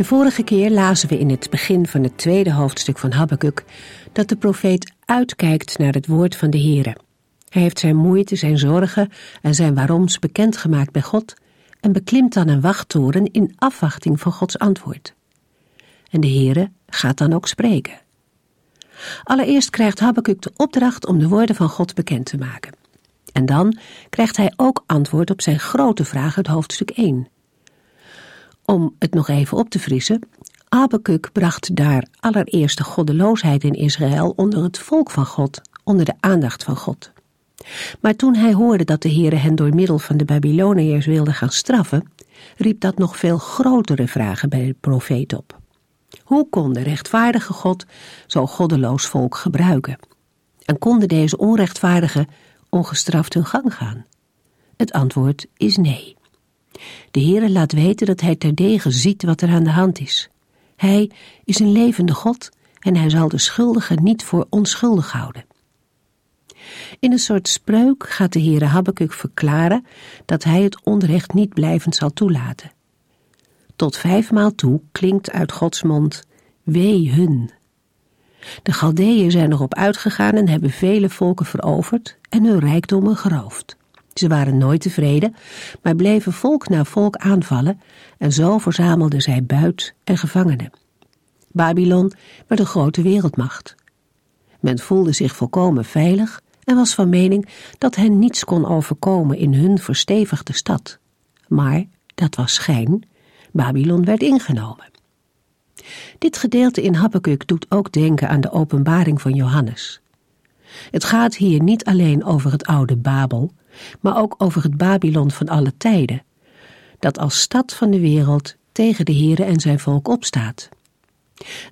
De vorige keer lazen we in het begin van het tweede hoofdstuk van Habakkuk dat de profeet uitkijkt naar het woord van de Heere. Hij heeft zijn moeite, zijn zorgen en zijn waaroms bekendgemaakt bij God en beklimt dan een wachttoren in afwachting van Gods antwoord. En de Heere gaat dan ook spreken. Allereerst krijgt Habakkuk de opdracht om de woorden van God bekend te maken. En dan krijgt hij ook antwoord op zijn grote vraag uit hoofdstuk 1. Om het nog even op te frissen, Habakuk bracht daar allereerst de goddeloosheid in Israël onder het volk van God, onder de aandacht van God. Maar toen hij hoorde dat de Heere hen door middel van de Babyloniërs wilde gaan straffen, riep dat nog veel grotere vragen bij de profeet op. Hoe kon de rechtvaardige God zo'n goddeloos volk gebruiken? En konden deze onrechtvaardigen ongestraft hun gang gaan? Het antwoord is nee. De Heere laat weten dat hij terdege ziet wat er aan de hand is. Hij is een levende God en hij zal de schuldigen niet voor onschuldig houden. In een soort spreuk gaat de Heere Habakkuk verklaren dat hij het onrecht niet blijvend zal toelaten. Tot vijfmaal toe klinkt uit Gods mond, wee hun. De Galdeeën zijn erop uitgegaan en hebben vele volken veroverd en hun rijkdommen geroofd. Ze waren nooit tevreden, maar bleven volk na volk aanvallen en zo verzamelden zij buit en gevangenen. Babylon werd een grote wereldmacht. Men voelde zich volkomen veilig en was van mening dat hen niets kon overkomen in hun verstevigde stad. Maar dat was schijn, Babylon werd ingenomen. Dit gedeelte in Habakkuk doet ook denken aan de openbaring van Johannes. Het gaat hier niet alleen over het oude Babel, maar ook over het Babylon van alle tijden, dat als stad van de wereld tegen de Here en zijn volk opstaat.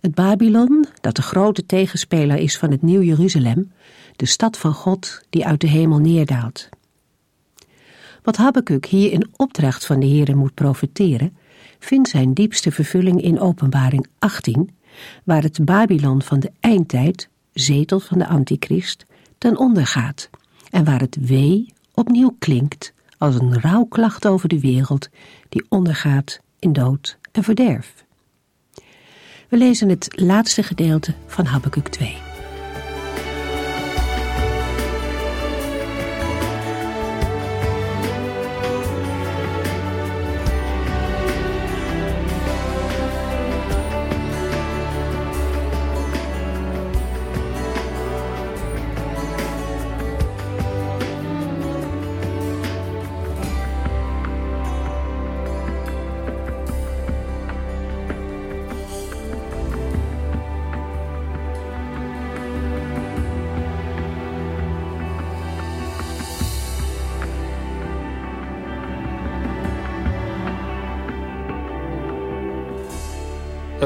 Het Babylon, dat de grote tegenspeler is van het Nieuw Jeruzalem, de stad van God die uit de hemel neerdaalt. Wat Habakkuk hier in opdracht van de Heere moet profeteren, vindt zijn diepste vervulling in Openbaring 18, waar het Babylon van de eindtijd, zetel van de antichrist, ten onder gaat en waar het wee opnieuw klinkt als een rouwklacht over de wereld die ondergaat in dood en verderf. We lezen het laatste gedeelte van Habakkuk 2.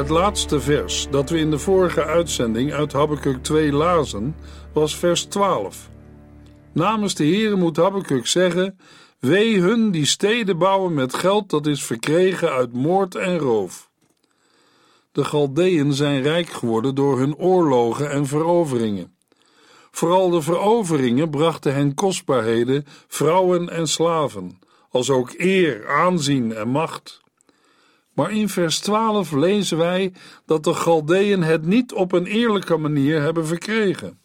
Het laatste vers dat we in de vorige uitzending uit Habakkuk 2 lazen, was vers 12. Namens de Heere moet Habakkuk zeggen: Wee hun die steden bouwen met geld dat is verkregen uit moord en roof. De Galdeën zijn rijk geworden door hun oorlogen en veroveringen. Vooral de veroveringen brachten hen kostbaarheden, vrouwen en slaven, als ook eer, aanzien en macht. Maar in vers 12 lezen wij dat de Galdeën het niet op een eerlijke manier hebben verkregen.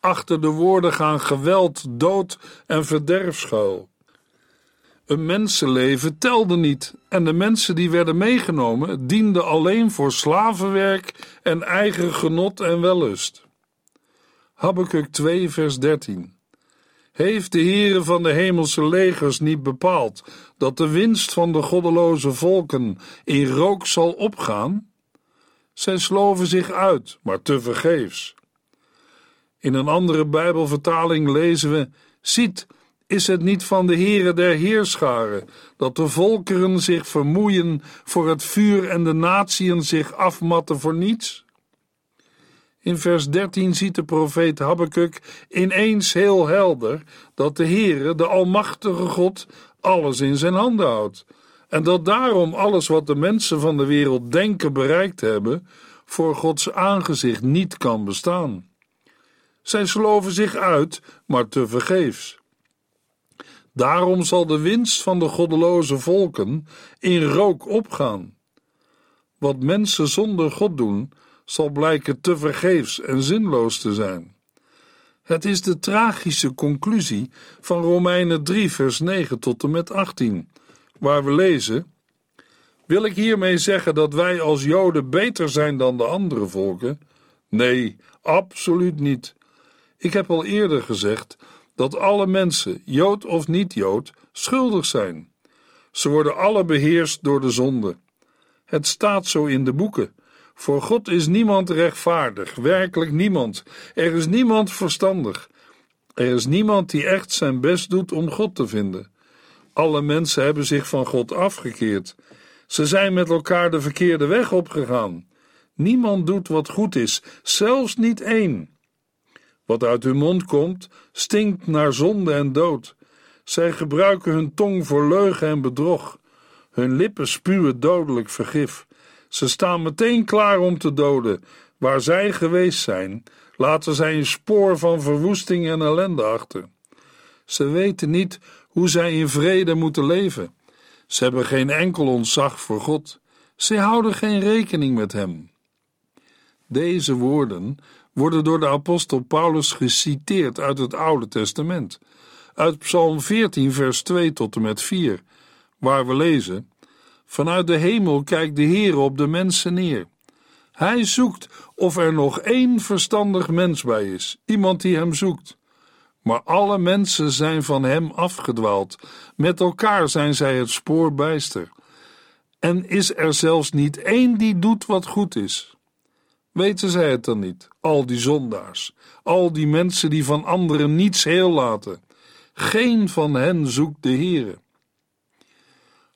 Achter de woorden gaan geweld, dood en verderf schuil. Een mensenleven telde niet en de mensen die werden meegenomen dienden alleen voor slavenwerk en eigen genot en wellust. Habakkuk 2 vers 13 heeft de Heere van de hemelse legers niet bepaald dat de winst van de goddeloze volken in rook zal opgaan? Zij sloven zich uit, maar tevergeefs. In een andere Bijbelvertaling lezen we: Ziet, Is het niet van de Heere der Heerscharen dat de volkeren zich vermoeien voor het vuur en de natieën zich afmatten voor niets? In vers 13 ziet de profeet Habakkuk ineens heel helder dat de Heere, de Almachtige God, alles in zijn handen houdt. En dat daarom alles wat de mensen van de wereld denken bereikt hebben, voor Gods aangezicht niet kan bestaan. Zij sloven zich uit, maar te vergeefs. Daarom zal de winst van de goddeloze volken in rook opgaan. Wat mensen zonder God doen, zal blijken te vergeefs en zinloos te zijn. Het is de tragische conclusie van Romeinen 3, vers 9 tot en met 18, waar we lezen: Wil ik hiermee zeggen dat wij als Joden beter zijn dan de andere volken? Nee, absoluut niet. Ik heb al eerder gezegd dat alle mensen, Jood of niet-Jood, schuldig zijn. Ze worden alle beheerst door de zonde. Het staat zo in de boeken. Voor God is niemand rechtvaardig, werkelijk niemand. Er is niemand verstandig. Er is niemand die echt zijn best doet om God te vinden. Alle mensen hebben zich van God afgekeerd. Ze zijn met elkaar de verkeerde weg opgegaan. Niemand doet wat goed is, zelfs niet één. Wat uit hun mond komt, stinkt naar zonde en dood. Zij gebruiken hun tong voor leugen en bedrog. Hun lippen spuwen dodelijk vergif. Ze staan meteen klaar om te doden. Waar zij geweest zijn, laten zij een spoor van verwoesting en ellende achter. Ze weten niet hoe zij in vrede moeten leven. Ze hebben geen enkel ontzag voor God. Ze houden geen rekening met Hem. Deze woorden worden door de apostel Paulus geciteerd uit het Oude Testament, uit Psalm 14, vers 2 tot en met 4, waar we lezen: Vanuit de hemel kijkt de Heer op de mensen neer. Hij zoekt of er nog één verstandig mens bij is, iemand die hem zoekt. Maar alle mensen zijn van hem afgedwaald, met elkaar zijn zij het spoor bijster. En is er zelfs niet één die doet wat goed is. Weten zij het dan niet, al die zondaars, al die mensen die van anderen niets heel laten? Geen van hen zoekt de Heere.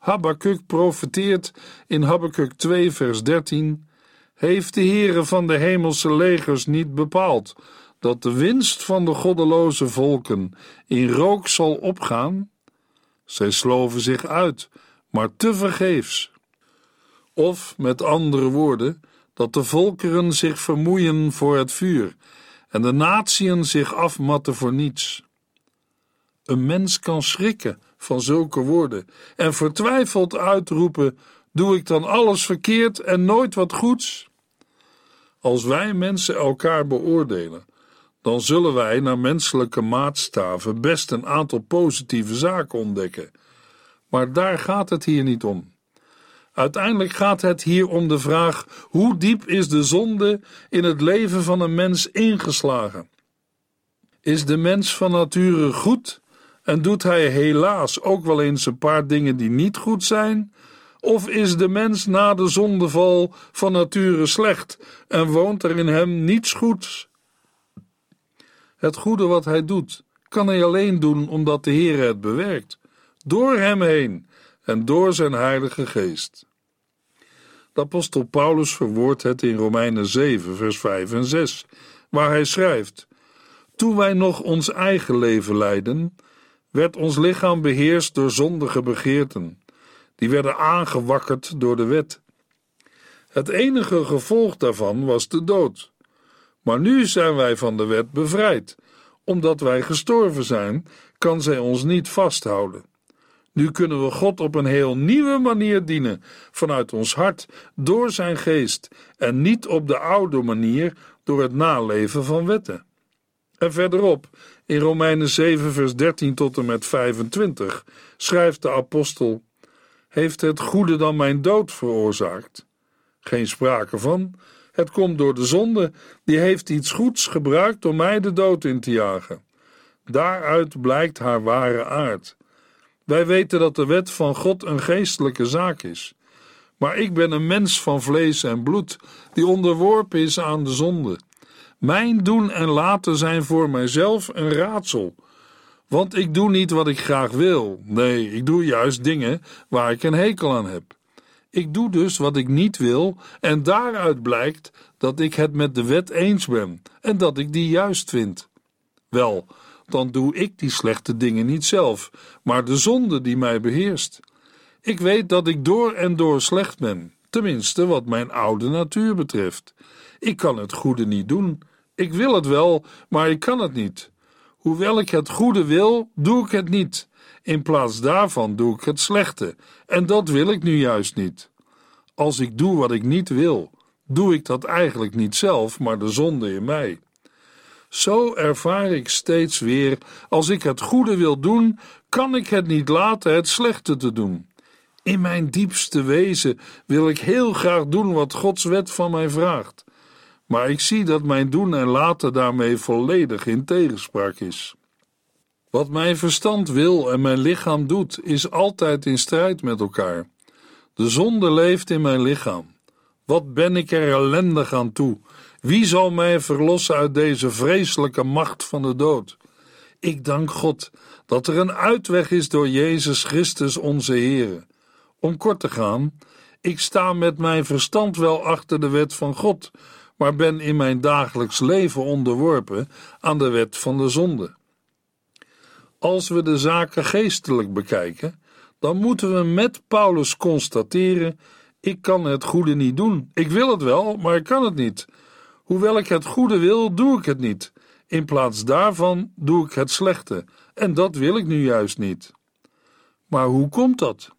Habakkuk profeteert in Habakkuk 2 vers 13 Heeft de Heere van de hemelse legers niet bepaald dat de winst van de goddeloze volken in rook zal opgaan? Zij sloven zich uit, maar te vergeefs. Of, met andere woorden, dat de volkeren zich vermoeien voor het vuur en de natieën zich afmatten voor niets. Een mens kan schrikken van zulke woorden en vertwijfeld uitroepen: Doe ik dan alles verkeerd en nooit wat goeds? Als wij mensen elkaar beoordelen, dan zullen wij naar menselijke maatstaven best een aantal positieve zaken ontdekken. Maar daar gaat het hier niet om. Uiteindelijk gaat het hier om de vraag: hoe diep is de zonde in het leven van een mens ingeslagen? Is de mens van nature goed en doet hij helaas ook wel eens een paar dingen die niet goed zijn? Of is de mens na de zondeval van nature slecht en woont er in hem niets goeds? Het goede wat hij doet, kan hij alleen doen omdat de Heer het bewerkt, door hem heen en door zijn Heilige Geest. De apostel Paulus verwoordt het in Romeinen 7, vers 5 en 6, waar hij schrijft: Toen wij nog ons eigen leven leidden, werd ons lichaam beheerst door zondige begeerten, die werden aangewakkerd door de wet. Het enige gevolg daarvan was de dood. Maar nu zijn wij van de wet bevrijd. Omdat wij gestorven zijn, kan zij ons niet vasthouden. Nu kunnen we God op een heel nieuwe manier dienen, vanuit ons hart, door zijn geest, en niet op de oude manier door het naleven van wetten. En verderop, in Romeinen 7, vers 13 tot en met 25, schrijft de apostel: Heeft het goede dan mijn dood veroorzaakt? Geen sprake van. Het komt door de zonde, die heeft iets goeds gebruikt om mij de dood in te jagen. Daaruit blijkt haar ware aard. Wij weten dat de wet van God een geestelijke zaak is. Maar ik ben een mens van vlees en bloed, die onderworpen is aan de zonde. Mijn doen en laten zijn voor mijzelf een raadsel. Want ik doe niet wat ik graag wil. Nee, ik doe juist dingen waar ik een hekel aan heb. Ik doe dus wat ik niet wil, en daaruit blijkt dat ik het met de wet eens ben en dat ik die juist vind. Wel, dan doe ik die slechte dingen niet zelf, maar de zonde die mij beheerst. Ik weet dat ik door en door slecht ben, tenminste wat mijn oude natuur betreft. Ik kan het goede niet doen. Ik wil het wel, maar ik kan het niet. Hoewel ik het goede wil, doe ik het niet. In plaats daarvan doe ik het slechte, en dat wil ik nu juist niet. Als ik doe wat ik niet wil, doe ik dat eigenlijk niet zelf, maar de zonde in mij. Zo ervaar ik steeds weer: als ik het goede wil doen, kan ik het niet laten het slechte te doen. In mijn diepste wezen wil ik heel graag doen wat Gods wet van mij vraagt, maar ik zie dat mijn doen en laten daarmee volledig in tegenspraak is. Wat mijn verstand wil en mijn lichaam doet, is altijd in strijd met elkaar. De zonde leeft in mijn lichaam. Wat ben ik er ellendig aan toe? Wie zal mij verlossen uit deze vreselijke macht van de dood? Ik dank God dat er een uitweg is door Jezus Christus onze Heer. Om kort te gaan, ik sta met mijn verstand wel achter de wet van God, maar ben in mijn dagelijks leven onderworpen aan de wet van de zonde. Als we de zaken geestelijk bekijken, dan moeten we met Paulus constateren: ik kan het goede niet doen. Ik wil het wel, maar ik kan het niet. Hoewel ik het goede wil, doe ik het niet. In plaats daarvan doe ik het slechte, en dat wil ik nu juist niet. Maar hoe komt dat?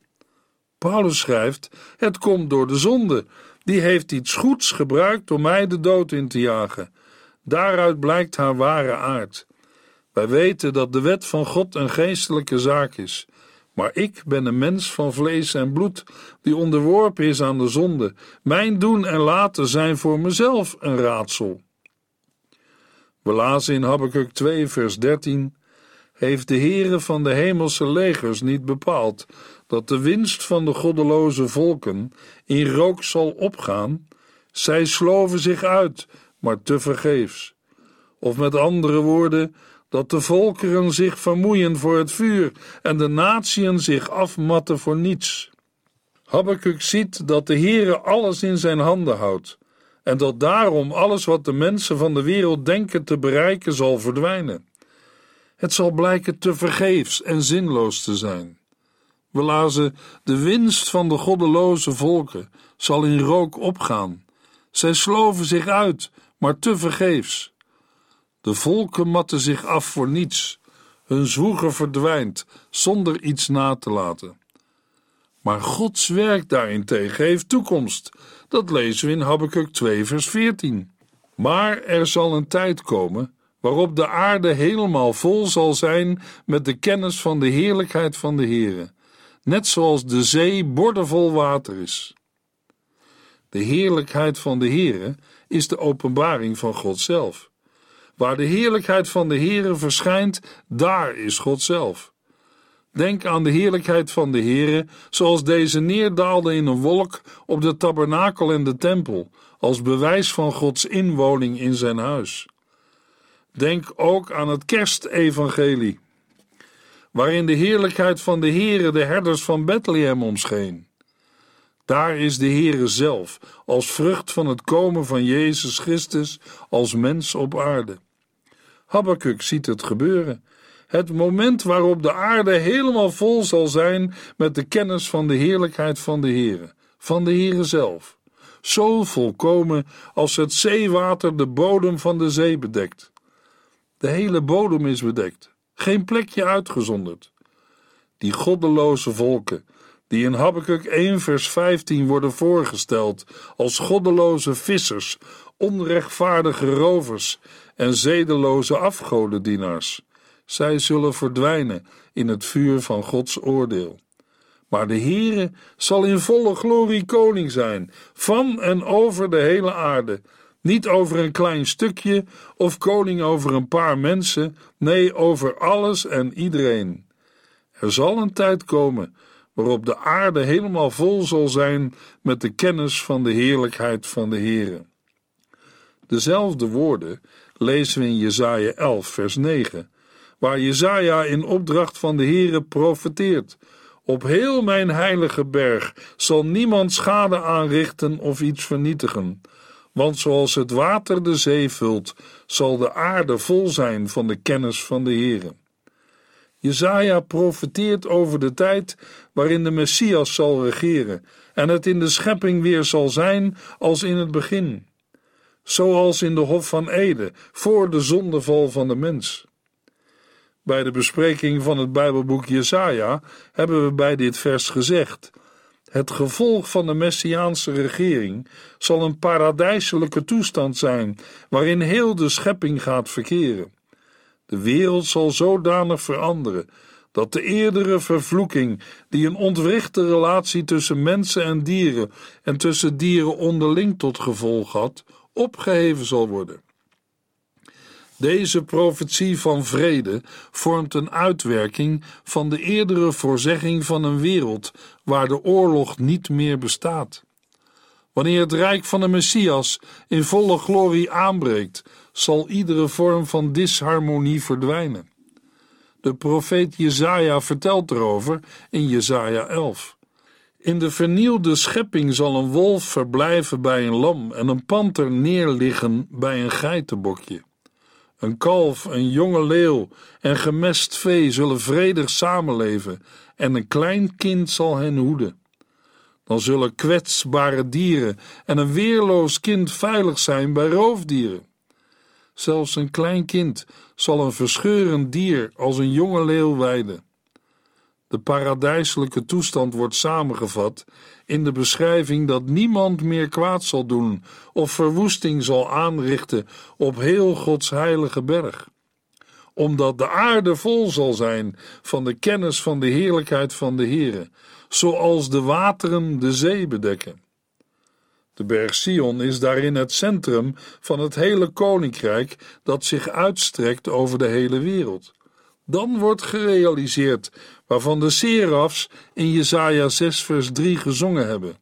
Paulus schrijft: Het komt door de zonde. Die heeft iets goeds gebruikt om mij de dood in te jagen. Daaruit blijkt haar ware aard. Wij weten dat de wet van God een geestelijke zaak is. Maar ik ben een mens van vlees en bloed, die onderworpen is aan de zonde. Mijn doen en laten zijn voor mezelf een raadsel. We lazen in Habakkuk 2, vers 13: Heeft de Heere van de hemelse legers niet bepaald dat de winst van de goddeloze volken in rook zal opgaan? Zij sloven zich uit, maar te vergeefs. Of met andere woorden, dat de volkeren zich vermoeien voor het vuur en de natieën zich afmatten voor niets. Habakkuk ziet dat de Heere alles in zijn handen houdt en dat daarom alles wat de mensen van de wereld denken te bereiken zal verdwijnen. Het zal blijken te vergeefs en zinloos te zijn. We lazen: De winst van de goddeloze volken zal in rook opgaan. Zij sloven zich uit, maar te vergeefs. De volken matten zich af voor niets. Hun zwoegen verdwijnt zonder iets na te laten. Maar Gods werk daarentegen heeft toekomst. Dat lezen we in Habakkuk 2, vers 14. Maar er zal een tijd komen waarop de aarde helemaal vol zal zijn met de kennis van de heerlijkheid van de Heere, net zoals de zee bordenvol water is. De heerlijkheid van de Heere is de openbaring van God zelf. Waar de heerlijkheid van de Heere verschijnt, daar is God zelf. Denk aan de heerlijkheid van de Heere, zoals deze neerdaalde in een wolk op de tabernakel en de tempel, als bewijs van Gods inwoning in zijn huis. Denk ook aan het kerstevangelie, waarin de heerlijkheid van de Heere de herders van Bethlehem omscheen. Daar is de Heere zelf, als vrucht van het komen van Jezus Christus als mens op aarde. Habakkuk ziet het gebeuren. Het moment waarop de aarde helemaal vol zal zijn met de kennis van de heerlijkheid van de Heere, van de Heere zelf. Zo volkomen als het zeewater de bodem van de zee bedekt. De hele bodem is bedekt, geen plekje uitgezonderd. Die goddeloze volken, die in Habakkuk 1 vers 15 worden voorgesteld als goddeloze vissers, onrechtvaardige rovers en zedeloze afgodendienaars. Zij zullen verdwijnen in het vuur van Gods oordeel. Maar de Heere zal in volle glorie koning zijn, van en over de hele aarde, niet over een klein stukje of koning over een paar mensen, nee, over alles en iedereen. Er zal een tijd komen waarop de aarde helemaal vol zal zijn met de kennis van de heerlijkheid van de Heere. Dezelfde woorden lezen we in Jesaja 11 vers 9, waar Jezaja in opdracht van de Heere profeteert. Op heel mijn heilige berg zal niemand schade aanrichten of iets vernietigen. Want zoals het water de zee vult, zal de aarde vol zijn van de kennis van de Heere. Jezaja profeteert over de tijd waarin de Messias zal regeren en het in de schepping weer zal zijn als in het begin. Zoals in de Hof van Ede, voor de zondeval van de mens. Bij de bespreking van het Bijbelboek Jesaja hebben we bij dit vers gezegd: Het gevolg van de Messiaanse regering zal een paradijselijke toestand zijn, waarin heel de schepping gaat verkeren. De wereld zal zodanig veranderen dat de eerdere vervloeking, die een ontwrichte relatie tussen mensen en dieren en tussen dieren onderling tot gevolg had, opgeheven zal worden. Deze profetie van vrede vormt een uitwerking van de eerdere voorzegging van een wereld waar de oorlog niet meer bestaat. Wanneer het rijk van de Messias in volle glorie aanbreekt, zal iedere vorm van disharmonie verdwijnen. De profeet Jezaja vertelt erover in Jezaja 11. In de vernielde schepping zal een wolf verblijven bij een lam en een panter neerliggen bij een geitenbokje. Een kalf, een jonge leeuw en gemest vee zullen vredig samenleven en een klein kind zal hen hoeden. Dan zullen kwetsbare dieren en een weerloos kind veilig zijn bij roofdieren. Zelfs een klein kind zal een verscheurend dier als een jonge leeuw weiden. De paradijselijke toestand wordt samengevat in de beschrijving dat niemand meer kwaad zal doen of verwoesting zal aanrichten op heel Gods heilige berg, omdat de aarde vol zal zijn van de kennis van de heerlijkheid van de Heere, zoals de wateren de zee bedekken. De berg Sion is daarin het centrum van het hele koninkrijk dat zich uitstrekt over de hele wereld. Dan wordt gerealiseerd waarvan de serafs in Jesaja 6 vers 3 gezongen hebben.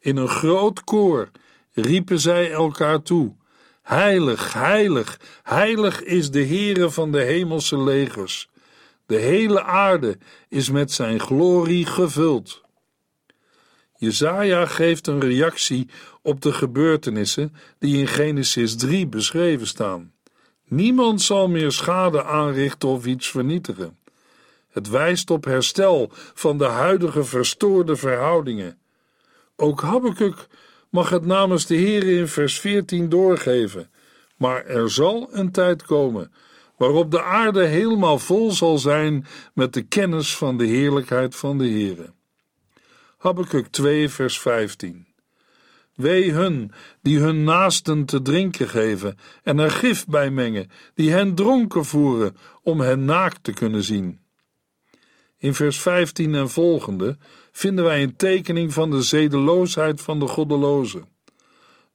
In een groot koor riepen zij elkaar toe: Heilig, heilig, heilig is de Heere van de hemelse legers. De hele aarde is met zijn glorie gevuld. Jezaja geeft een reactie op de gebeurtenissen die in Genesis 3 beschreven staan. Niemand zal meer schade aanrichten of iets vernietigen. Het wijst op herstel van de huidige verstoorde verhoudingen. Ook Habakkuk mag het namens de Heer in vers 14 doorgeven. Maar er zal een tijd komen waarop de aarde helemaal vol zal zijn met de kennis van de heerlijkheid van de Heere. Habakkuk 2 vers 15 Wee hun die hun naasten te drinken geven en er gif bij mengen, die hen dronken voeren om hen naakt te kunnen zien. In vers 15 en volgende vinden wij een tekening van de zedeloosheid van de goddelozen.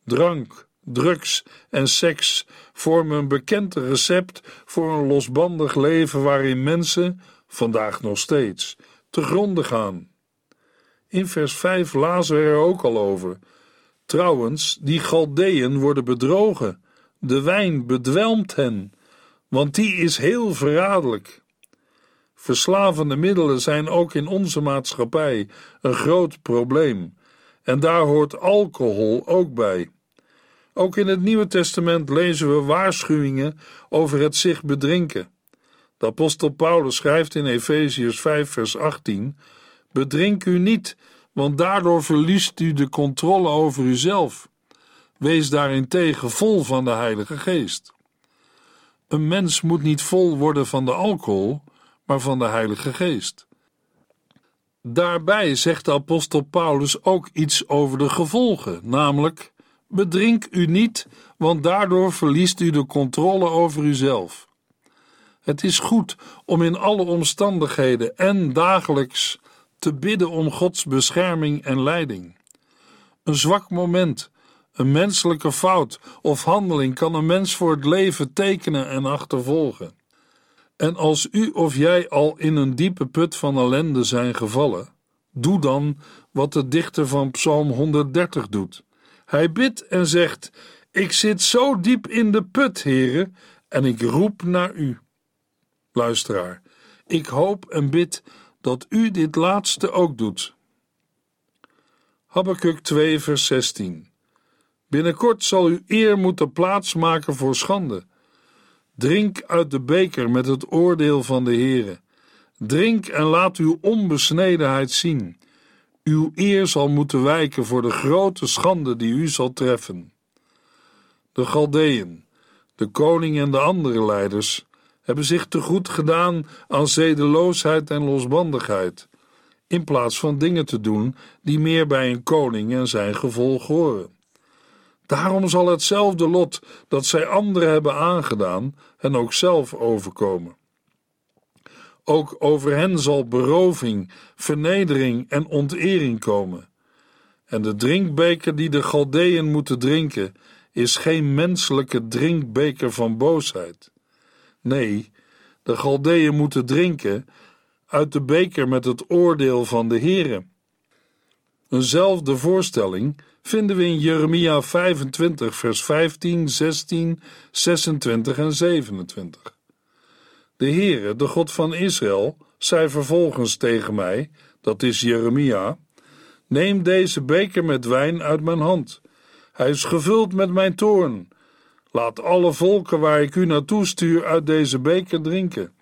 Drank, drugs en seks vormen een bekend recept voor een losbandig leven waarin mensen, vandaag nog steeds, te gronden gaan. In vers 5 lazen we er ook al over. Trouwens, die Galdeën worden bedrogen. De wijn bedwelmt hen, want die is heel verraderlijk. Verslavende middelen zijn ook in onze maatschappij een groot probleem, en daar hoort alcohol ook bij. Ook in het Nieuwe Testament lezen we waarschuwingen over het zich bedrinken. De apostel Paulus schrijft in Efeziërs 5 vers 18: Bedrink u niet, want daardoor verliest u de controle over uzelf. Wees daarentegen vol van de Heilige Geest. Een mens moet niet vol worden van de alcohol, maar van de Heilige Geest. Daarbij zegt de apostel Paulus ook iets over de gevolgen, namelijk: bedrink u niet, want daardoor verliest u de controle over uzelf. Het is goed om in alle omstandigheden en dagelijks te bidden om Gods bescherming en leiding. Een zwak moment, een menselijke fout of handeling kan een mens voor het leven tekenen en achtervolgen. En als u of jij al in een diepe put van ellende zijn gevallen, doe dan wat de dichter van Psalm 130 doet. Hij bidt en zegt: Ik zit zo diep in de put, heren, en ik roep naar u. luisteraar. Ik hoop en bid dat u dit laatste ook doet. Habakkuk 2, vers 16. Binnenkort zal u eer moeten plaatsmaken voor schande. Drink uit de beker met het oordeel van de Heere. Drink en laat uw onbesnedenheid zien. Uw eer zal moeten wijken voor de grote schande die u zal treffen. De Galdeën, de koning en de andere leiders hebben zich te goed gedaan aan zedeloosheid en losbandigheid, in plaats van dingen te doen die meer bij een koning en zijn gevolg horen. Daarom zal hetzelfde lot dat zij anderen hebben aangedaan hen ook zelf overkomen. Ook over hen zal beroving, vernedering en ontering komen. En de drinkbeker die de Galdeën moeten drinken, is geen menselijke drinkbeker van boosheid. Nee, de Galdeën moeten drinken uit de beker met het oordeel van de Heere. Eenzelfde voorstelling vinden we in Jeremia 25, vers 15, 16, 26 en 27. De Heere, de God van Israël, zei vervolgens tegen mij, dat is Jeremia, neem deze beker met wijn uit mijn hand. Hij is gevuld met mijn toorn. Laat alle volken waar ik u naartoe stuur uit deze beker drinken.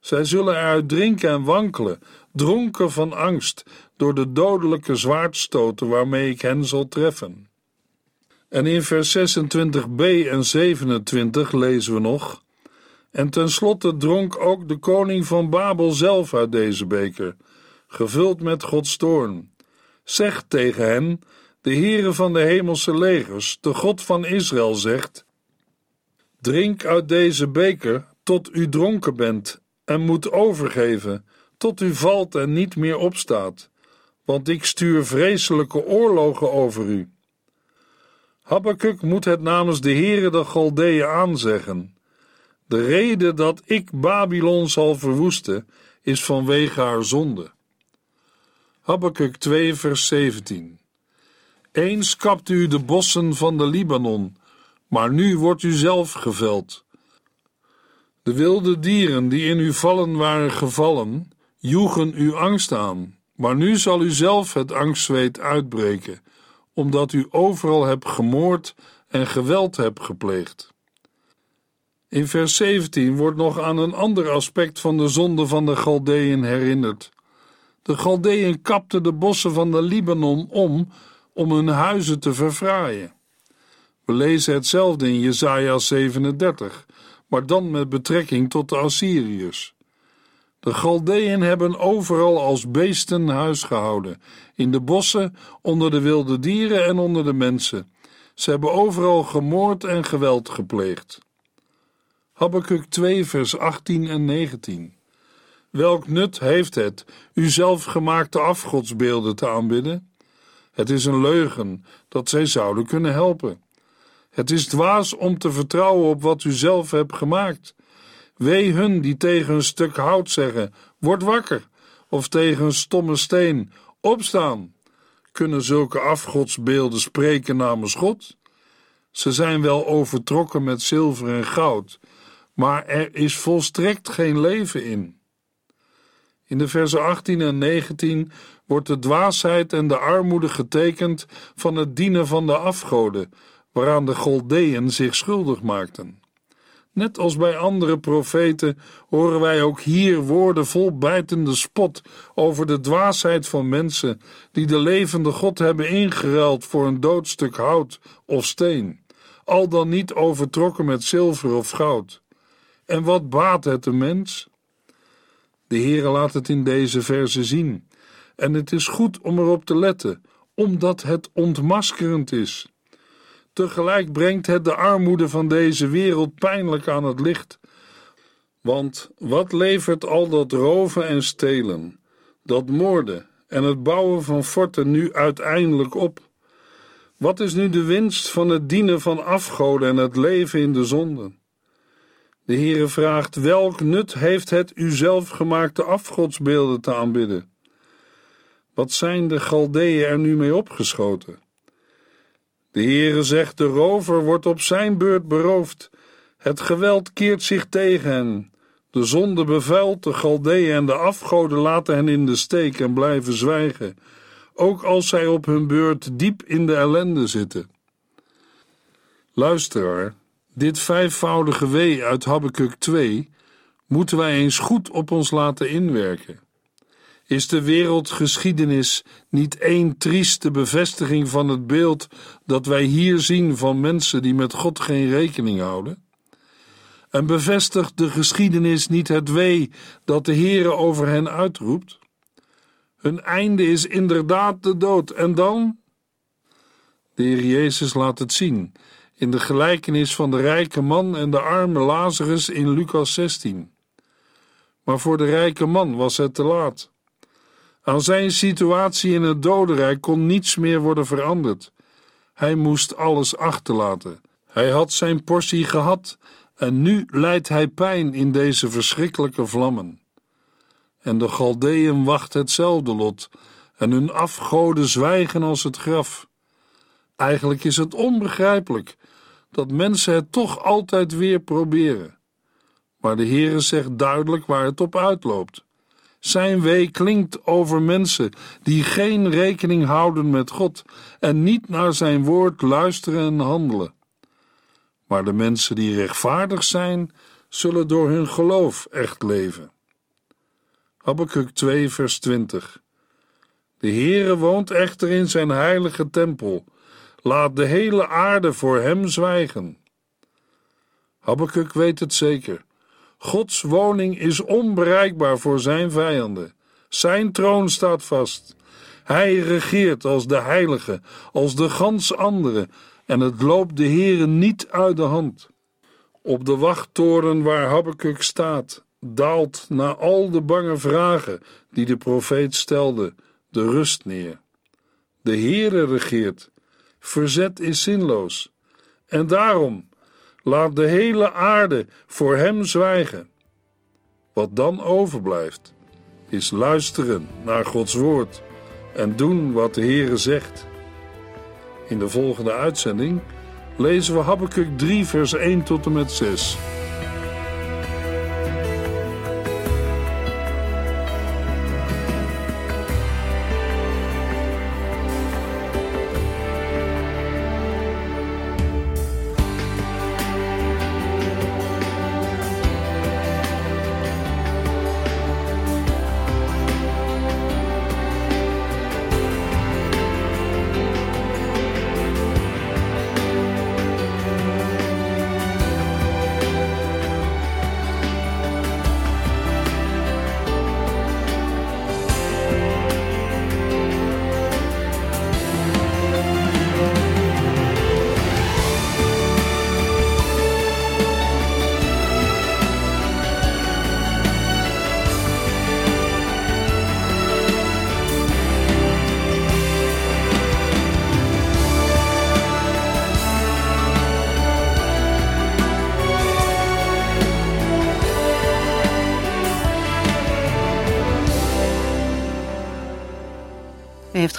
Zij zullen eruit drinken en wankelen, dronken van angst, door de dodelijke zwaardstoten waarmee ik hen zal treffen. En in vers 26b en 27 lezen we nog: En tenslotte dronk ook de koning van Babel zelf uit deze beker, gevuld met Gods toorn. Zeg tegen hen: De Heere van de hemelse legers, de God van Israël, zegt: Drink uit deze beker tot u dronken bent en moet overgeven, tot u valt en niet meer opstaat, want ik stuur vreselijke oorlogen over u. Habakkuk moet het namens de Heere de Galdeeën aanzeggen. De reden dat ik Babylon zal verwoesten, is vanwege haar zonde. Habakkuk 2 vers 17 Eens kapte u de bossen van de Libanon, maar nu wordt u zelf geveld. De wilde dieren die in uw vallen waren gevallen, joegen uw angst aan, maar nu zal u zelf het angstzweet uitbreken, omdat u overal hebt gemoord en geweld hebt gepleegd. In vers 17 wordt nog aan een ander aspect van de zonde van de Galdeën herinnerd. De Galdeën kapten de bossen van de Libanon om om hun huizen te verfraaien. We lezen hetzelfde in Jesaja 37, maar dan met betrekking tot de Assyriërs. De Galdeën hebben overal als beesten huis gehouden, in de bossen, onder de wilde dieren en onder de mensen. Ze hebben overal gemoord en geweld gepleegd. Habakkuk 2 vers 18 en 19 Welk nut heeft het uw zelfgemaakte afgodsbeelden te aanbidden? Het is een leugen dat zij zouden kunnen helpen. Het is dwaas om te vertrouwen op wat u zelf hebt gemaakt. Wee hun die tegen een stuk hout zeggen: Word wakker, of tegen een stomme steen: Opstaan. Kunnen zulke afgodsbeelden spreken namens God? Ze zijn wel overtrokken met zilver en goud, maar er is volstrekt geen leven in. In de versen 18 en 19 wordt de dwaasheid en de armoede getekend van het dienen van de afgoden, waaraan de Goldeën zich schuldig maakten. Net als bij andere profeten horen wij ook hier woorden vol bijtende spot over de dwaasheid van mensen die de levende God hebben ingeruild voor een doodstuk hout of steen, al dan niet overtrokken met zilver of goud. En wat baat het de mens? De Heere laat het in deze verse zien, en het is goed om erop te letten, omdat het ontmaskerend is. Tegelijk brengt het de armoede van deze wereld pijnlijk aan het licht. Want wat levert al dat roven en stelen, dat moorden en het bouwen van forten nu uiteindelijk op? Wat is nu de winst van het dienen van afgoden en het leven in de zonden? De Heere vraagt: welk nut heeft het u zelf gemaakte afgodsbeelden te aanbidden? Wat zijn de Galdeeën er nu mee opgeschoten? De Heere zegt: de rover wordt op zijn beurt beroofd. Het geweld keert zich tegen hen. De zonde bevuilt de Galdeeën en de afgoden laten hen in de steek en blijven zwijgen, ook als zij op hun beurt diep in de ellende zitten. Luisteraar, dit vijfvoudige wee uit Habakkuk 2 moeten wij eens goed op ons laten inwerken. Is de wereldgeschiedenis niet één trieste bevestiging van het beeld dat wij hier zien van mensen die met God geen rekening houden? En bevestigt de geschiedenis niet het wee dat de Heere over hen uitroept? Hun einde is inderdaad de dood. En dan? De Heer Jezus laat het zien in de gelijkenis van de rijke man en de arme Lazarus in Lucas 16. Maar voor de rijke man was het te laat. Aan zijn situatie in het dodenrijk kon niets meer worden veranderd. Hij moest alles achterlaten. Hij had zijn portie gehad en nu lijdt hij pijn in deze verschrikkelijke vlammen. En de Galdeën wacht hetzelfde lot en hun afgoden zwijgen als het graf. Eigenlijk is het onbegrijpelijk dat mensen het toch altijd weer proberen. Maar de Heere zegt duidelijk waar het op uitloopt. Zijn wee klinkt over mensen die geen rekening houden met God en niet naar zijn woord luisteren en handelen. Maar de mensen die rechtvaardig zijn, zullen door hun geloof echt leven. Habakkuk 2 vers 20 De Heere woont echter in zijn heilige tempel. Laat de hele aarde voor hem zwijgen. Habakkuk weet het zeker. Gods woning is onbereikbaar voor zijn vijanden. Zijn troon staat vast. Hij regeert als de heilige, als de gans andere, en het loopt de Heere niet uit de hand. Op de wachttoren waar Habakkuk staat, daalt na al de bange vragen die de profeet stelde, de rust neer. De Heere regeert. Verzet is zinloos. En daarom laat de hele aarde voor hem zwijgen. Wat dan overblijft, is luisteren naar Gods woord en doen wat de Heere zegt. In de volgende uitzending lezen we Habakkuk 3 vers 1 tot en met 6.